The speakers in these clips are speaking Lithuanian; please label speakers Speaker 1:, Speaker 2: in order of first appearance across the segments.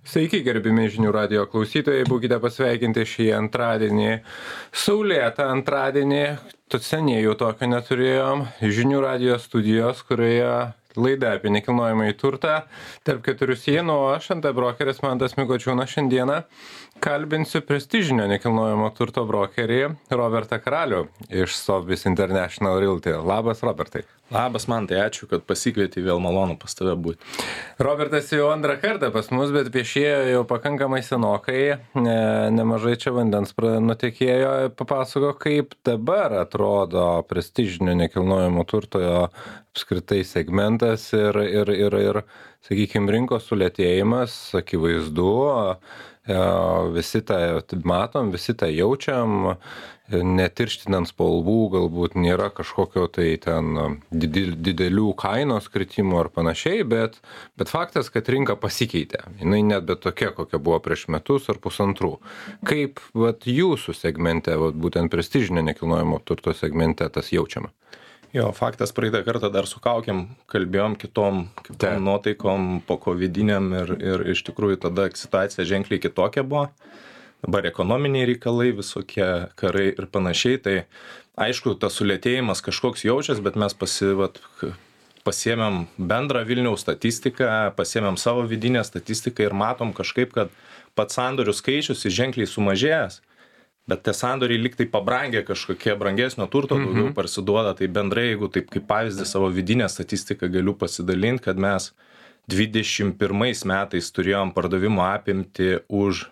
Speaker 1: Sveiki, gerbimi žinių radio klausytojai, būkite pasveikinti šį antradienį. Saulėtą antradienį, tu seniai jau tokio neturėjom. Žinių radio studijos, kurioje laida apie nekilnojamąjį turtą tarp keturių sienų, o aš ant brokeris Mantas Mikočiūnas šiandieną kalbinsiu prestižinio nekilnojamo turto brokerį Robertą Karalių iš Sobis International Realty. Labas, Robertai.
Speaker 2: Labas man, tai ačiū, kad pasikvietei, vėl malonu pas tave būti.
Speaker 1: Robertas jau antrą kartą pas mus, bet viešėjo jau pakankamai senokai, ne, nemažai čia vandens nutekėjo, papasako, kaip dabar atrodo prestižinio nekilnojamo turtojo apskritai segmentas ir, ir, ir, ir sakykime, rinkos sulėtėjimas, akivaizdu, e, visi tą matom, visi tą jaučiam, netirštinant spalvų galbūt nėra kažkokio tai ten didel, didelių kainos kritimų ar panašiai, bet, bet faktas, kad rinka pasikeitė. Jis net bet tokia, kokia buvo prieš metus ar pusantrų. Kaip vat, jūsų segmente, vat, būtent prestižinio nekilnojamo turto segmente tas jaučiama?
Speaker 2: Jo, faktas praeitą kartą dar su kaukiam, kalbėjom kitom, kitom nuotaikom, po covidiniam ir, ir iš tikrųjų tada situacija ženkliai kitokia buvo. Dabar ekonominiai reikalai visokie karai ir panašiai. Tai aišku tas sulėtėjimas kažkoks jaučias bet mes pasi vat pasiėmėm bendrą vilniaus statistiką pasiėmėm savo vidinę statistiką ir matom kažkaip kad pats sandorių skaičius ženkliai sumažėjęs bet tie sandoriai lyg tai pabrangę kažkokie brangesnio turto
Speaker 1: Mhm.
Speaker 2: daugiau parsiduoda tai bendrai jeigu taip kaip pavyzdį savo vidinę statistiką galiu pasidalint kad mes dvidešim pirmais metais turėjom pardavimų apimtį už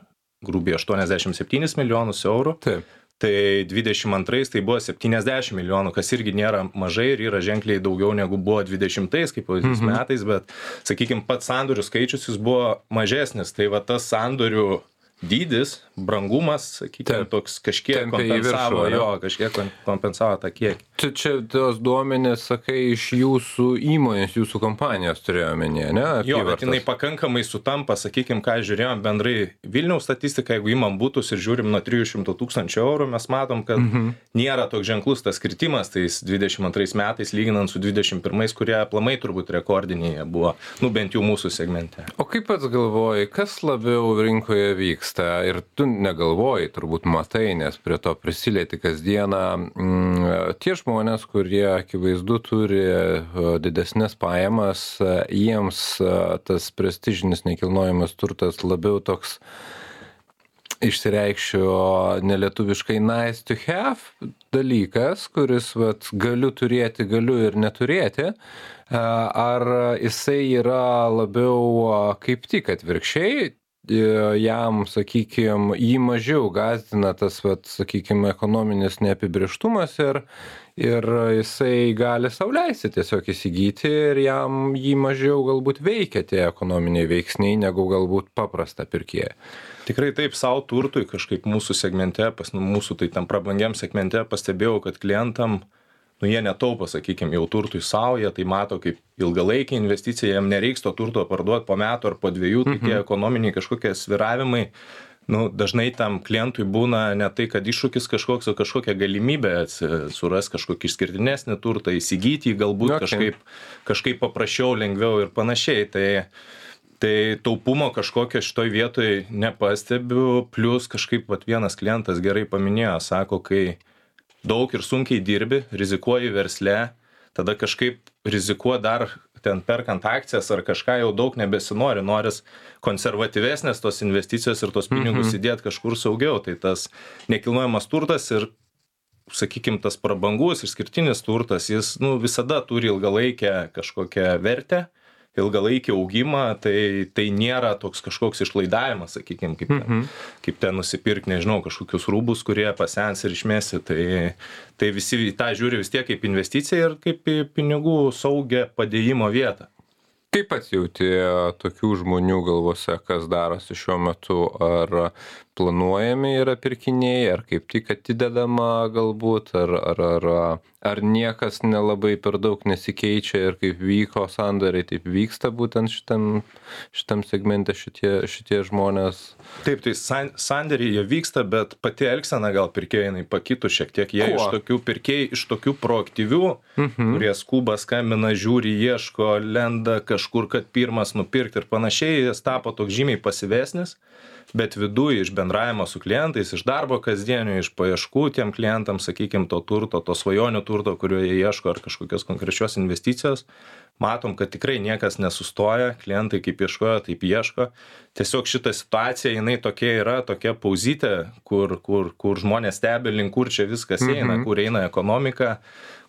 Speaker 2: grubiai 87 milijonus eurų.
Speaker 1: Taip.
Speaker 2: Tai 22 tai buvo 70 milijonų, kas irgi nėra mažai ir yra ženkliai daugiau negu buvo 20 kaip pavyzdys
Speaker 1: Mhm.
Speaker 2: metais, bet, sakykime, pats sandorių skaičius jis buvo mažesnis. Tai va tas sandorių dydis, brangumas, sakykime, toks kažkiek
Speaker 1: viršų,
Speaker 2: kompensavo,
Speaker 1: ane?
Speaker 2: jo, kažkiek kompensavo tą kiekį.
Speaker 1: Čia, čia tos duomenės, sakai, iš jūsų įmonės, jūsų kompanijos turėjo omenyje, ne?
Speaker 2: Jo, bet jinai pakankamai sutampa, sakykime, ką žiūrėjom bendrai Vilniaus statistiką, jeigu imam būtus ir žiūrim nuo 300 tūkstančių eurų, mes matom, kad mhm. nėra toks ženklus tas kritimas, tais 22 metais lyginant su 21, kurie aplamai turbūt rekordiniai jie buvo, nu bent jau mūsų segmente.
Speaker 1: O kaip pats galvoji, kas labiau rinkoje vyksta? Ir tu negalvoji, turbūt matai, nes prie to prisilieti kasdieną. Mm, tie žmonės, kurie akivaizdu turi e, didesnės pajamas, e, jiems e, tas prestižinis nekilnojamas turtas labiau toks išsireikšiu nelietuviškai nice to have dalykas, kuris vat, galiu turėti, galiu ir neturėti, ar jisai yra labiau kaip tik atvirkščiai, jam, sakykime, jį mažiau gazdina tas, vat, sakykime, ekonominis neapibrieštumas ir, ir jisai gali sauliaisti tiesiog įsigyti ir jam jį mažiau galbūt veikia tie ekonominiai veiksniai negu galbūt paprastą pirkėją.
Speaker 2: Tikrai taip, savo turtui kažkaip mūsų segmente, pas mūsų tai tam prabangiam segmente pastebėjau, kad klientam, nu jie netaupo, sakykime, jau turtui savo, jie tai mato kaip ilgalaikį investiciją, jiem nereiks to turto parduoti po metų ar po dviejų, tai tie ekonominiai kažkokie sviravimai, nu, dažnai tam klientui būna ne tai, kad iššūkis kažkoks, o kažkokia galimybė suras kažkokį išskirtinesnį turtą, įsigyti jį galbūt kažkaip, kažkaip paprasčiau, lengviau ir panašiai. Tai, tai taupumo kažkokio šitoj vietoj nepastebiu, plus kažkaip vat, vienas klientas gerai paminėjo, sako, kai daug ir sunkiai dirbi, rizikuoji versle, tada kažkaip rizikuo dar ten perkant akcijas ar kažką jau daug nebesinori, noris konservatyvesnės tos investicijos ir tos pinigus
Speaker 1: Mhm.
Speaker 2: įdėti kažkur saugiau. Tai tas nekilnojamas turtas ir, sakykime, tas prabangus išskirtinis turtas, jis nu, visada turi ilgalaikę kažkokią vertę ilgalaikį augimą, tai, tai nėra toks kažkoks išlaidavimas, sakykime, kaip, ten,
Speaker 1: Mhm.
Speaker 2: kaip ten nusipirkti, nežinau, kažkokius rūbus, kurie pasens ir išmesi. Tai, tai visi į tą žiūri vis tiek kaip investiciją ir kaip į pinigų saugę padėjimo vietą.
Speaker 1: Kaip pats jauti tokių žmonių galvose, kas darosi šiuo metu, ar planuojami yra pirkiniai, ar kaip tik atidedama galbūt, ar, ar, ar, ar niekas nelabai per daug nesikeičia ir kaip vyko sandoriai, taip vyksta būtent šitam, šitam segmente šitie, šitie žmonės.
Speaker 2: Taip, tai san, sandėriai jie vyksta, bet pati elgsena gal pirkėjai jinai pakitų šiek tiek. Jie
Speaker 1: Kuo?
Speaker 2: iš tokių pirkėjai, iš tokių proaktyvių,
Speaker 1: Mhm.
Speaker 2: kurie skuba, skambina, žiūri, ieško, lenda, kažkur kad pirmas nupirkt ir panašiai jis tapo toks žymiai pasyvesnis bet viduj iš bendravimo su klientais iš darbo kasdienio iš paieškų tiem klientam sakykim to turto to svajonių turto kurio jie ieško ar kažkokios konkrečios investicijos. Matom kad tikrai niekas nesustoja klientai kaip ieškojo taip ieško. Tiesiog šita situacija jinai tokia yra tokia pauzytė kur kur kur žmonės stebi link kur čia viskas eina
Speaker 1: Mhm.
Speaker 2: kur eina ekonomika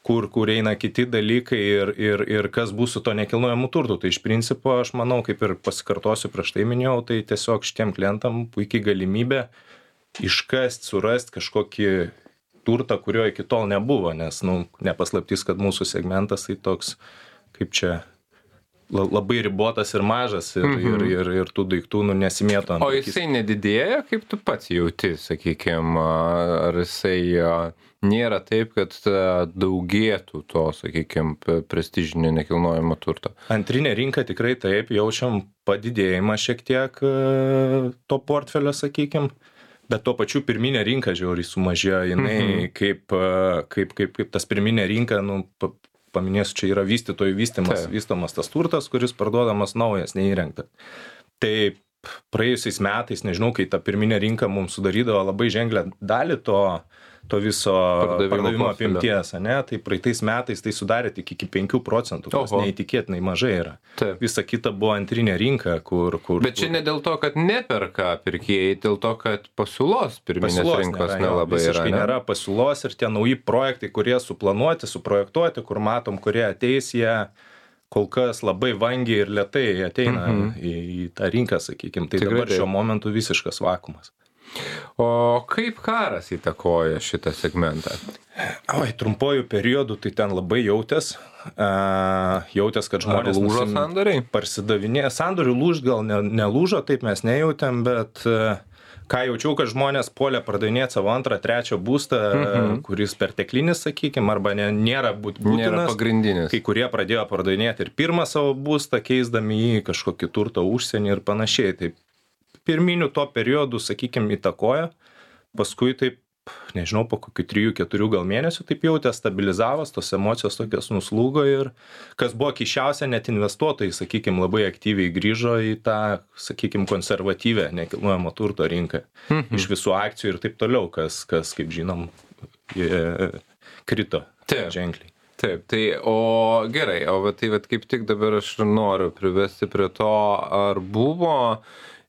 Speaker 2: kur kur eina kiti dalykai ir ir ir kas bus su tuo nekilnojamu turtu. Tai iš principo aš manau kaip ir pasikartosiu prieš tai minėjau tai tiesiog šitiem klientam puiki galimybė iškast surast kažkokį turtą kurio iki tol nebuvo nes nu ne paslaptis kad mūsų segmentas tai toks kaip čia la labai ribotas ir mažas ir ir ir ir tų daiktų nu nesimėto
Speaker 1: O jisai nedidėja, kaip tu pats jauti, sakykime, ar jisai nėra taip, kad daugėtų to, sakykime, prestižinio nekilnojamo turto.
Speaker 2: Antrinė rinka tikrai taip, jaučiam padidėjimą šiek tiek to portfelio, sakykim, bet tuo pačiu pirminė rinka žiauriai sumažėjo, jinai
Speaker 1: Mhm.
Speaker 2: kaip, kaip, kaip, kaip tas pirminė rinka, nu, paminėsiu, čia yra vystytojų vystimas,
Speaker 1: Taip.
Speaker 2: vystomas tas turtas, kuris parduodamas naujas, neįrengtas. Tai praėjusiais metais, nežinau, kai ta pirminė rinka mums sudarydavo labai ženklę dalį to, to viso
Speaker 1: Pardavimo
Speaker 2: pardavimo apimties, ane? tai praeitais metais tai sudarė tik iki 5 procentų, kas
Speaker 1: Oho.
Speaker 2: neįtikėtinai mažai yra.
Speaker 1: Taip.
Speaker 2: Visa kita buvo antrinė rinka, kur... kur
Speaker 1: Bet čia ne dėl to, kad neperka pirkėjai, dėl to, kad pasiūlos pirminės
Speaker 2: pasiūlos
Speaker 1: rinkos
Speaker 2: nėra,
Speaker 1: nelabai yra. Ne?
Speaker 2: nėra pasiūlos ir tie nauji projektai, kurie suplanuoti, suprojektuoti, kur matom, kurie ateis, jie kol kas labai vangiai ir lietai ateina
Speaker 1: Mhm.
Speaker 2: į, į tą rinką, sakykime. Tai
Speaker 1: Tikrai
Speaker 2: dabar šiuo momentu visiškas vakumas.
Speaker 1: O kaip karas įtakoja šitą segmentą?
Speaker 2: Oi, trumpojų periodų tai ten labai jautės. Uh, jautės, kad
Speaker 1: Ar
Speaker 2: žmonės
Speaker 1: lūžo
Speaker 2: nusim-
Speaker 1: sandoriai?
Speaker 2: parsidavinėja. Sandorių lūž gal ne, nelūžo, taip mes nejautėm, bet e, ką jaučiau, kad žmonės puolė pardavinėti savo antrą, trečią būstą,
Speaker 1: Mhm.
Speaker 2: kuris perteklinis, sakykime, arba ne, nėra būt,
Speaker 1: Nėra
Speaker 2: būtinas.
Speaker 1: pagrindinis.
Speaker 2: Kai kurie pradėjo pardavinėti ir pirmą savo būstą, keisdami jį į kažkokį turtą užsienį ir panašiai. Tai pirminių to periodų, sakykime, įtakoja. Paskui taip, nežinau, po kokių trijų, keturių gal mėnesių taip jautė, stabilizavos, tos emocijos tokios nuslūgo ir kas buvo kišiausia, net investuotojai, sakykime, labai aktyviai grįžo į tą, sakykime, konservatyvę nekilnojamo turto rinką.
Speaker 1: Mhm.
Speaker 2: Iš visų akcijų ir taip toliau, kas, kas kaip žinom, jie krito
Speaker 1: Taip.
Speaker 2: ženkliai.
Speaker 1: Taip, tai o gerai, o va, tai va, kaip tik dabar aš noriu privesti prie to, ar buvo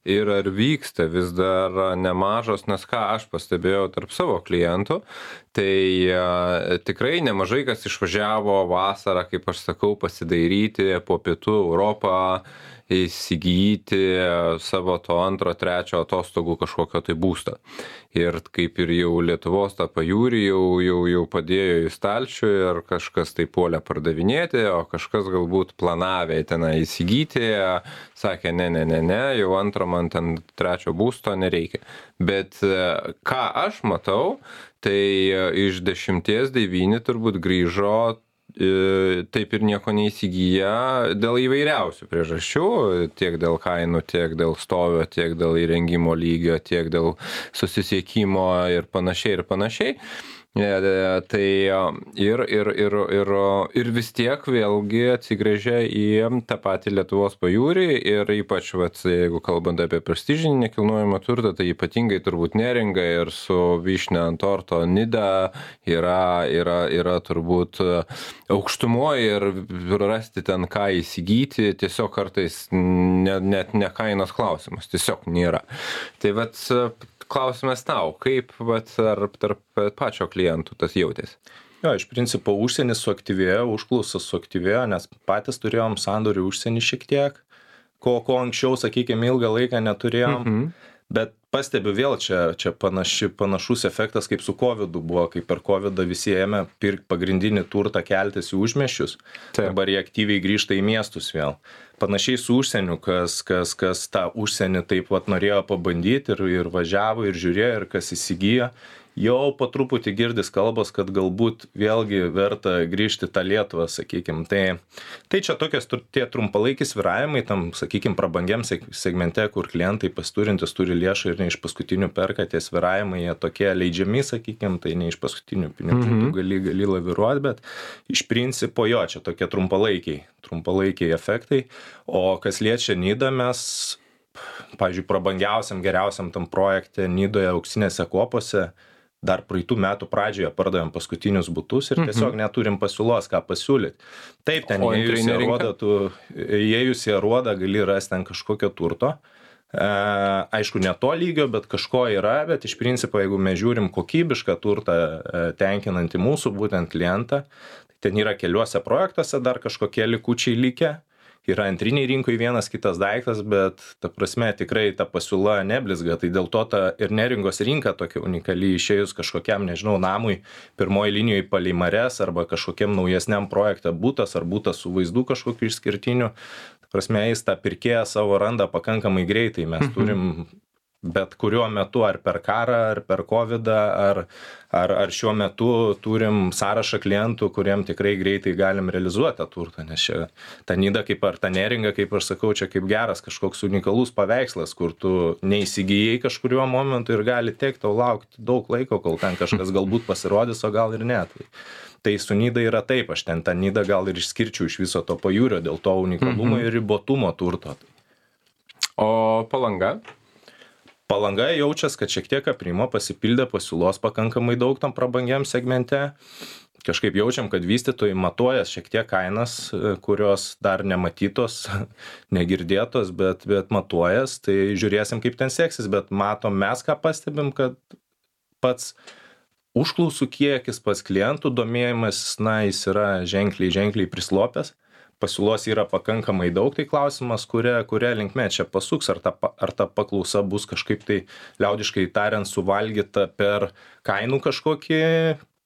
Speaker 1: ir ar vyksta vis dar nemažos, nes ką aš pastebėjau tarp savo klientų, tai a, tikrai nemažai kas išvažiavo vasarą, kaip aš sakau, pasidairyti po pietų Europą, įsigyti savo to antro, trečio atostogų kažkokio tai būsto. Ir kaip ir jau Lietuvos tą pajūrį jau, jau, jau padėjo į stalčių ir kažkas tai puolė pardavinėti, o kažkas galbūt planavė ten įsigyti, sakė, ne, ne, ne, ne, jau antro man ten trečio būsto nereikia. Bet e, ką aš matau, tai e, iš dešimties devyni turbūt grįžo taip ir nieko neįsigyja dėl įvairiausių priežasčių, tiek dėl kainų, tiek dėl stovio, tiek dėl įrengimo lygio, tiek dėl susisiekimo ir panašiai ir panašiai. E, e, Tai e, ir, ir, ir, ir, ir vis tiek vėlgi atsigrėžia į tą patį Lietuvos pajūrį ir ypač, vat, jeigu kalbant apie prestižinį nekilnojamą turtą, tai ypatingai turbūt neringa ir su vyšne ant torto nida yra, yra, yra turbūt aukštumoje ir rasti ten ką įsigyti tiesiog kartais ne, net ne kainos klausimas, tiesiog nėra. Tai vat klausimas tau, kaip vat, ar tarp pačio klientų tas jautėsi?
Speaker 2: Jo, iš principo užsienis suaktyvėjo, užklausas suaktyvėjo, nes patys turėjom sandorių užsienį šiek tiek, ko, ko anksčiau, sakykime, ilgą laiką neturėjom.
Speaker 1: Mhm.
Speaker 2: Bet pastebiu vėl čia, čia panaši, panašus efektas kaip su COVID buvo, kai per COVID visi ėmė pirkti pagrindinį turtą keltis į.
Speaker 1: Taip.
Speaker 2: Dabar jie aktyviai grįžta į miestus vėl. Panašiai su užsieniu, kas, kas, kas tą užsienį taip pat norėjo pabandyti ir, ir važiavo ir žiūrėjo ir kas įsigijo. Jau po truputį girdis kalbos, kad galbūt vėlgi verta grįžti tą Lietuvą, sakykime. Tai, tai čia tokios tie trumpalaikiai sviravimai tam, sakykime, prabangiam seg- segmente, kur klientai pasiturintis turi lėšą ir ir ne iš paskutinių perka, tie sviravimai jie tokie leidžiami, sakykime, tai ne iš paskutinių pinigų mm -hmm. gali, gali laviruoti, bet iš principo jo, čia tokie trumpalaikiai, trumpalaikiai efektai. O kas liečia Nydą, mes, pavyzdžiui, prabangiausiam, geriausiam tam projekte Nydoje auksinėse kopose, dar praeitų metų pradžioje pardavėm paskutinius butus ir mhm. tiesiog neturim pasiūlos, ką pasiūlyti. Taip, ten įėjus į aruodą, tu įėjus į aruodą gali rasti ten kažkokio turto. E, aišku, ne to lygio, bet kažko yra, bet iš principo, jeigu mes žiūrim kokybišką turtą e, tenkinantį mūsų būtent klientą, tai ten yra keliuose projektuose dar kažkokie likučiai likę. Yra antrinėj rinkoj vienas kitas daiktas bet ta prasme tikrai ta pasiūla neblizga. Tai dėl to ta ir neringos rinka tokia unikali išėjus kažkokiam nežinau namui pirmoj linijoj palei marias arba kažkokiam naujesniam projekte butas ar butas su vaizdu kažkokiu išskirtiniu prasme jis tą pirkėją savo randa pakankamai greitai mes mhm. turim bet kuriuo metu ar per karą ar per kovidą ar ar ar šiuo metu turim sąrašą klientų kuriem tikrai greitai galim realizuot tą turtą nes čia ta nida kaip ar ta neringa kaip aš sakau čia kaip geras kažkoks unikalus paveikslas kur tu neįsigijai kažkuriuo momentu ir gali tekt tau laukt daug laiko kol ten kažkas galbūt pasirodys o gal ir ne. Tai tai su nida yra taip aš ten tą nidą gal ir išskirčiau iš viso to pajūrio dėl to unikalumo mhm. ir ribotumo turto.
Speaker 1: O palanga
Speaker 2: palanga jaučias kad šiek tiek aprimo pasipildė pasiūlos pakankamai daug tam prabangiam segmente. Kažkaip jaučiam kad vystytojai matuojas šiek tiek kainas kurios dar nematytos negirdėtos bet bet matuojas tai žiūrėsim kaip ten seksis bet matom mes ką pastebim kad pats užklausų kiekis pats klientų domėjimasis na jis yra ženkliai ženkliai prislopęs pasiūlos yra pakankamai daug tai klausimas kuria kuria linkme čia pasuks ar ta ar ta paklausa bus kažkaip tai liaudiškai tariant suvalgyta per kainų kažkokį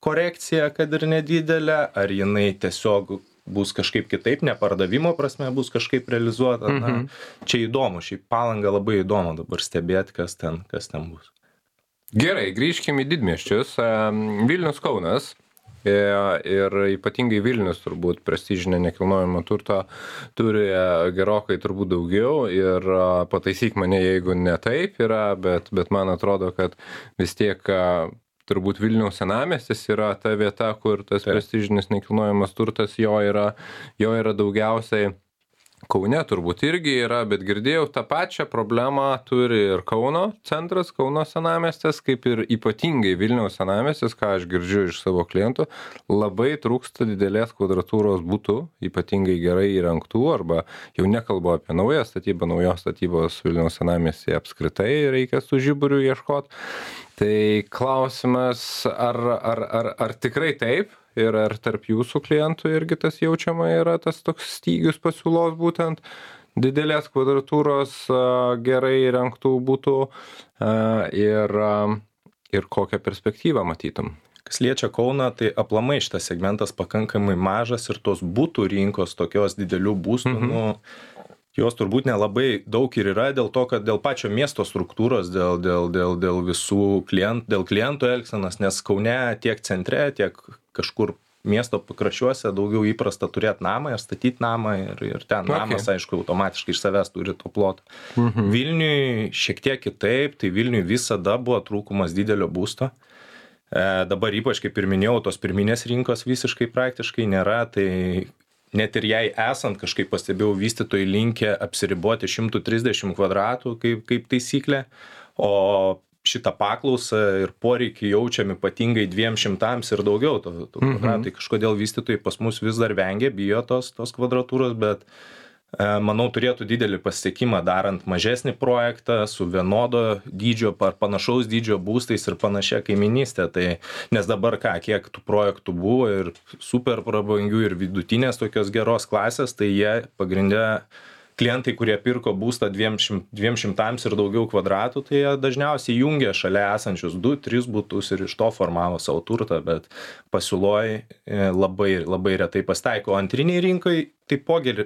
Speaker 2: korekciją kad ir nedidelę ar jinai tiesiog bus kažkaip kitaip ne pardavimo prasme bus kažkaip realizuota. Na mhm. čia įdomu šiaip palangą labai įdomu dabar stebėt kas ten kas ten bus.
Speaker 1: Gerai grįžkim į didmiesčius. Vilnius kaunas ir ypatingai Vilnius turbūt prestižinę nekilnojamą turtą turi e, gerokai turbūt daugiau ir pataisyk mane, jeigu ne taip yra, bet, bet man atrodo, kad vis tiek turbūt Vilniaus senamestis yra ta vieta, kur tas prestižinis nekilnojamas turtas jo yra, jo yra daugiausiai kaune turbūt irgi yra bet girdėjau tą pačią problemą turi ir kauno centras kauno senamiestis kaip ir ypatingai vilniaus senamiestis ką aš girdžiu iš savo klientų labai trūksta didelės kvadratūros butų ypatingai gerai įrengtų arba jau nekalbu apie naują statybą naujos statybos vilniaus senamiestyje apskritai reikia su žiburiu ieškot. Tai klausimas ar ar ar ar tikrai taip ir ar tarp jūsų klientų irgi tas jaučiama yra tas toks stygius pasiūlos būtent didelės kvadratūros gerai įrengtų butų ir, ir kokią perspektyvą matytum?
Speaker 2: Kas liečia Kauną, tai aplamai šitas segmentas pakankamai mažas ir tos būtų rinkos tokios didelių būstų, mhm. nu, jos turbūt nelabai daug ir yra dėl to, kad dėl pačio miesto struktūros, dėl, dėl, dėl, dėl visų klientų, dėl klientų elgsenos, nes Kaune tiek centre, tiek kažkur miesto pakraščiuose daugiau įprasta turėt namą ir statyt namą ir, ir ten namas, aišku, automatiškai iš savęs turi to plotą. Mhm. Vilniui šiek tiek kitaip, tai Vilniui visada buvo trūkumas didelio būsto. E, dabar ypač, kaip ir minėjau, tos pirminės rinkos visiškai praktiškai nėra, tai net ir jai esant kažkaip pastebėjau vystytojai linkę apsiriboti 130 kvadratų kaip, kaip taisyklė, o šitą paklausą ir poreikį jaučiam ypatingai dviem šimtams ir daugiau tų, tų mhm. kvadratų. Kažkodėl vystytojai pas mus vis dar vengia, bijo tos, tos kvadratūros, bet e, manau turėtų didelį pasiekimą darant mažesnį projektą su vienodo dydžio ar panašaus dydžio būstais ir panašia kaiminystė. Tai, nes dabar ką, kiek tų projektų buvo ir super prabangių ir vidutinės tokios geros klasės, tai jie pagrindė klientai kurie pirko būstą dviem šim dviem šimtams ir daugiau kvadratų tai jie dažniausiai jungia šalia esančius du tris butus ir iš to formavo savo turtą bet pasiūloj e, labai labai retai pasitaiko. Antrinėj rinkoj taipogi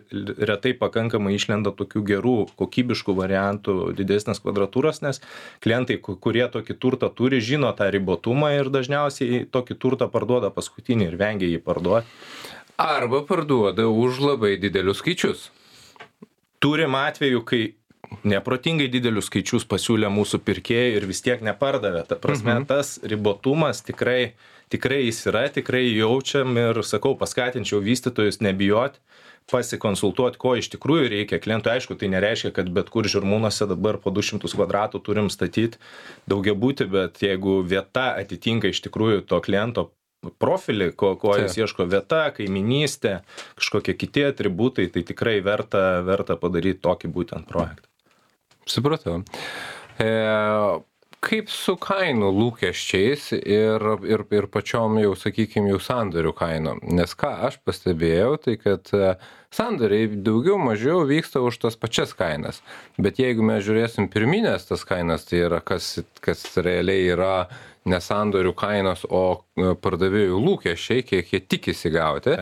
Speaker 2: retai pakankamai išlenda tokių gerų kokybiškų variantų didesnės kvadratūros nes klientai kurie tokį turtą turi žino tą ribotumą ir dažniausiai tokį turtą parduoda paskutinį ir vengia jį parduot
Speaker 1: arba parduoda už labai didelius skaičius
Speaker 2: turim atvejų kai neprotingai didelius skaičius pasiūlė mūsų pirkėjai ir vis tiek nepardavė. Ta prasme, mhm. tas ribotumas tikrai, tikrai jis yra, tikrai jaučiam ir sakau, paskatinčiau vystytojus nebijoti pasikonsultuoti, ko iš tikrųjų reikia klientui. Aišku, tai nereiškia, kad bet kur žirmūnuose dabar po 200 kvadratų turim statyti daugia būti, bet jeigu vieta atitinka iš tikrųjų to kliento profilį, ko, ko jis ieško vieta, kaiminystė, kažkokie kiti atributai, tai tikrai verta, verta padaryti tokį būtent projektą.
Speaker 1: Supratau. E, kaip su kainų lūkesčiais ir, ir, ir pačiom jau, sakykime, jau sandorių kainom? Nes ką aš pastebėjau, tai kad e, sandoriai daugiau mažiau vyksta už tas pačias kainas. Bet jeigu mes žiūrėsim pirminės tas kainas, tai yra kas, kas realiai yra ne sandorių kainos, o e, pardavėjų lūkesčiai, kiek jie tikisi gauti,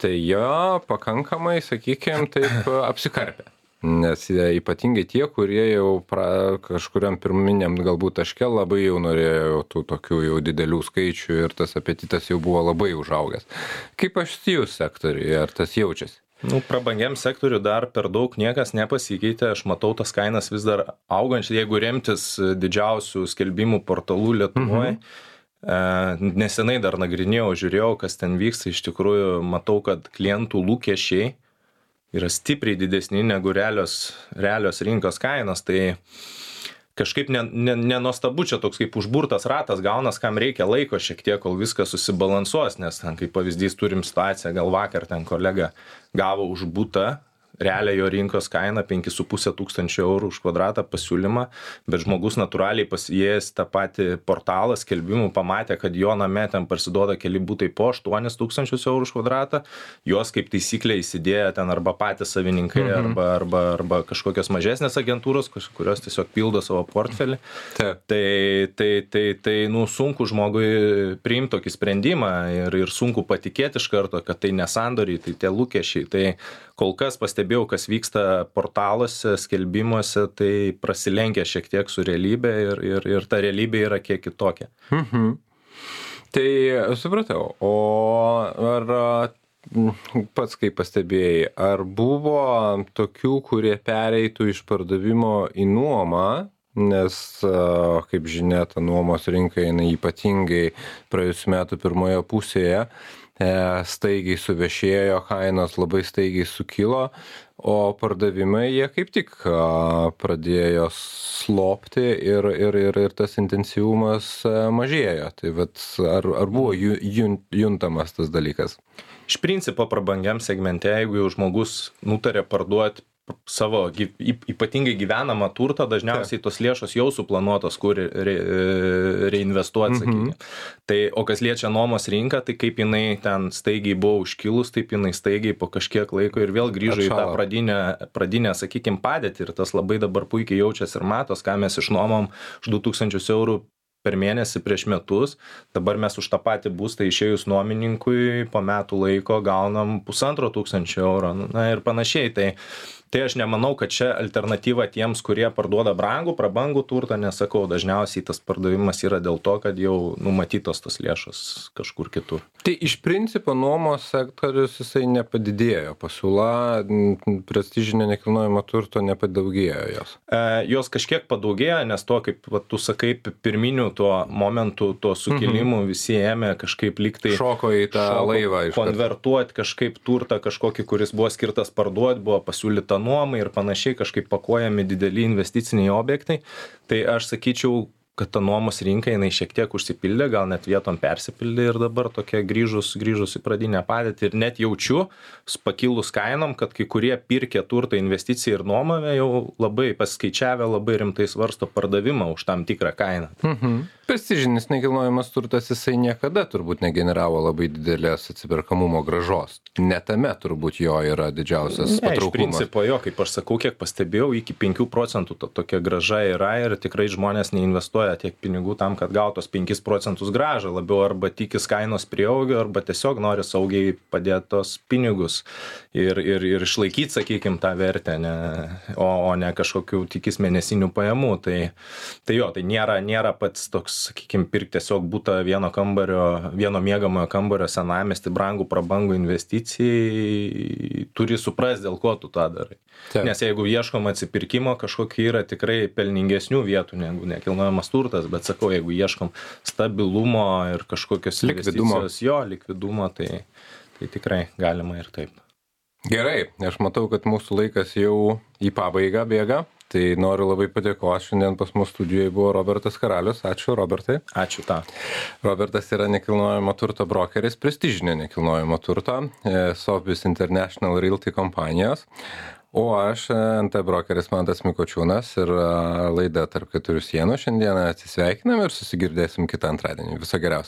Speaker 1: tai jo pakankamai, sakykime, taip apsikarpia. Nes ypatingai tie kurie jau pra kažkuriam pirminiam galbūt taške labai jau norėjo tų tokių jau didelių skaičių ir tas apetitas jau buvo labai užaugęs. Kaip pasijus sektoriuje ar tas jaučiasi
Speaker 2: nu prabangiam sektoriui dar per daug niekas nepasikeitė. Aš matau tas kainas vis dar augančias. Jeigu remtis didžiausių skelbimų portalų lietuvoj mhm. E, nesenai dar nagrinėjau žiūrėjau kas ten vyksta. Iš tikrųjų matau kad klientų lūkesčiai yra stipriai didesni negu realios, realios rinkos kainos, tai kažkaip nenuostabu ne, ne čia toks kaip užburtas ratas gaunas, kam reikia laiko šiek tiek, kol viskas susibalansuos, nes ten kaip pavyzdys turim situaciją, gal vakar ten kolega gavo už būtą realią jo rinkos kainą penkis su puse tūkstančio eurų už kvadratą pasiūlymą bet žmogus natūraliai pasiėjęs tą patį portalą skelbimų pamatė kad jo name ten parsiduoda keli butai po aštuonis tūkstančius eurų už kvadratą juos kaip taisyklė įsidėję ten arba patys savininkai mhm. arba arba arba kažkokios mažesnės agentūros kurios tiesiog pildo savo portfelį
Speaker 1: Taip.
Speaker 2: tai tai tai tai nu sunku žmogui priimt tokį sprendimą ir ir sunku patikėt iš karto kad tai ne sandoriai tai tie lūkesčiai tai kol kas pastebėjau kas vyksta portaluose skelbimuose tai prasilenkia šiek tiek su realybe ir ir ir ta realybė yra kiek kitokia
Speaker 1: mhm. tai supratau o ar pats kaip pastebėjai ar buvo tokių kurie pereitų iš pardavimo į nuomą nes kaip žinia ta nuomos rinka jinai ypatingai praėjusių metų pirmoje pusėje staigiai suvešėjo, kainos labai staigiai sukilo, o pardavimai jie kaip tik pradėjo slopti ir, ir, ir, ir tas intensyvumas e, mažėjo. Tai vat, ar, ar buvo juntamas tas dalykas?
Speaker 2: Iš principo prabangiam segmente, jeigu jau žmogus nutarė parduoti savo ypatingai gyvenamą turtą, dažniausiai tos lėšos jau suplanuotos, kur re, reinvestuoti, mhm. sakykime. Tai, o kas liečia nuomos rinką, tai kaip jinai ten staigiai buvo užkilus, taip jinai staigiai po kažkiek laiko ir vėl grįžo Atšalo. į tą pradinę, pradinę sakykime, padėtį ir tas labai dabar puikiai jaučiasi ir matos, ką mes išnuomom už 2000 eurų per mėnesį prieš metus dabar mes už tą patį būstą išėjus nuomininkui po metų laiko gaunam pusantro tūkstančio eurų na ir panašiai tai tai aš nemanau kad čia alternatyva tiems kurie parduoda brangų prabangų turtą nes sakau dažniausiai tas pardavimas yra dėl to kad jau numatytos tos lėšos kažkur kitur.
Speaker 1: Tai iš principo nuomos sektorius jisai nepadidėjo. Pasiūla prestižinio nekilnojamo turto nepadaugėjo jos.
Speaker 2: E, jos kažkiek padaugėjo nes to kaip va tu sakai pirminiu tuo momentu tuo sukilimu mhm. visi ėmė kažkaip lyg tai
Speaker 1: šoko į tą šoko laivą
Speaker 2: konvertuot kažkaip turtą kažkokį kuris buvo skirtas parduot buvo pasiūlyta nuomai ir panašiai kažkaip pakuojami dideli investiciniai objektai tai aš sakyčiau kad ta nuomos rinka jinai šiek tiek užsipildė gal net vietom persipildė ir dabar tokia grįžus grįžus į pradinę padėtį ir net jaučiu pakilus kainom kad kai kurie pirkę turtą investicijai ir nuomai jau labai pasiskaičiavę labai rimtai svarsto pardavimą už tam tikrą kainą.
Speaker 1: Mhm. Prestižinis nekilnojamas turtas jisai niekada turbūt negeneravo labai didelės atsiperkamumo grąžos ne tame turbūt jo yra didžiausias
Speaker 2: ne, patrauklumas. Iš principo jo, kaip aš sakau, kiek pastebėjau, iki 5 procentų to, tokia graža yra ir tikrai žmonės neinvestuoja tiek pinigų tam, kad gautos 5 procentus gražą, labiau arba tikis kainos prieaugio, arba tiesiog nori saugiai padėti tos pinigus ir, ir, ir išlaikyti, sakykime, tą vertę, ne, o, o ne kažkokių tikis mėnesinių pajamų. Tai, tai jo, tai nėra, nėra pats toks sakykim pirkt tiesiog butą vieno kambario vieno miegamojo kambario senamiesty brangų prabangų investicijai turi suprast dėl ko tu tą darai Taip. nes jeigu ieškom atsipirkimo kažkokio yra tikrai pelningesnių vietų negu nekilnojamas turtas bet sakau jeigu ieškom stabilumo ir kažkokios
Speaker 1: likvidumo
Speaker 2: jo likvidumo tai tai tikrai galima ir taip
Speaker 1: Gerai, aš matau, kad mūsų laikas jau į pabaigą bėga. Tai noriu labai padėkoti, šiandien pas mus studijoje buvo Robertas Karalius, ačiū Robertai.
Speaker 2: Ačiū tą.
Speaker 1: Robertas yra nekilnojamo turto brokeris, prestižinio nekilnojamo turto, e, Sofbis International Realty kompanijos. O aš, e, NT brokeris Mantas Mikočiūnas ir e, laida tarp keturių sienų šiandieną atsisveikinam ir susigirdėsim kitą antradienį. Viso geriausio.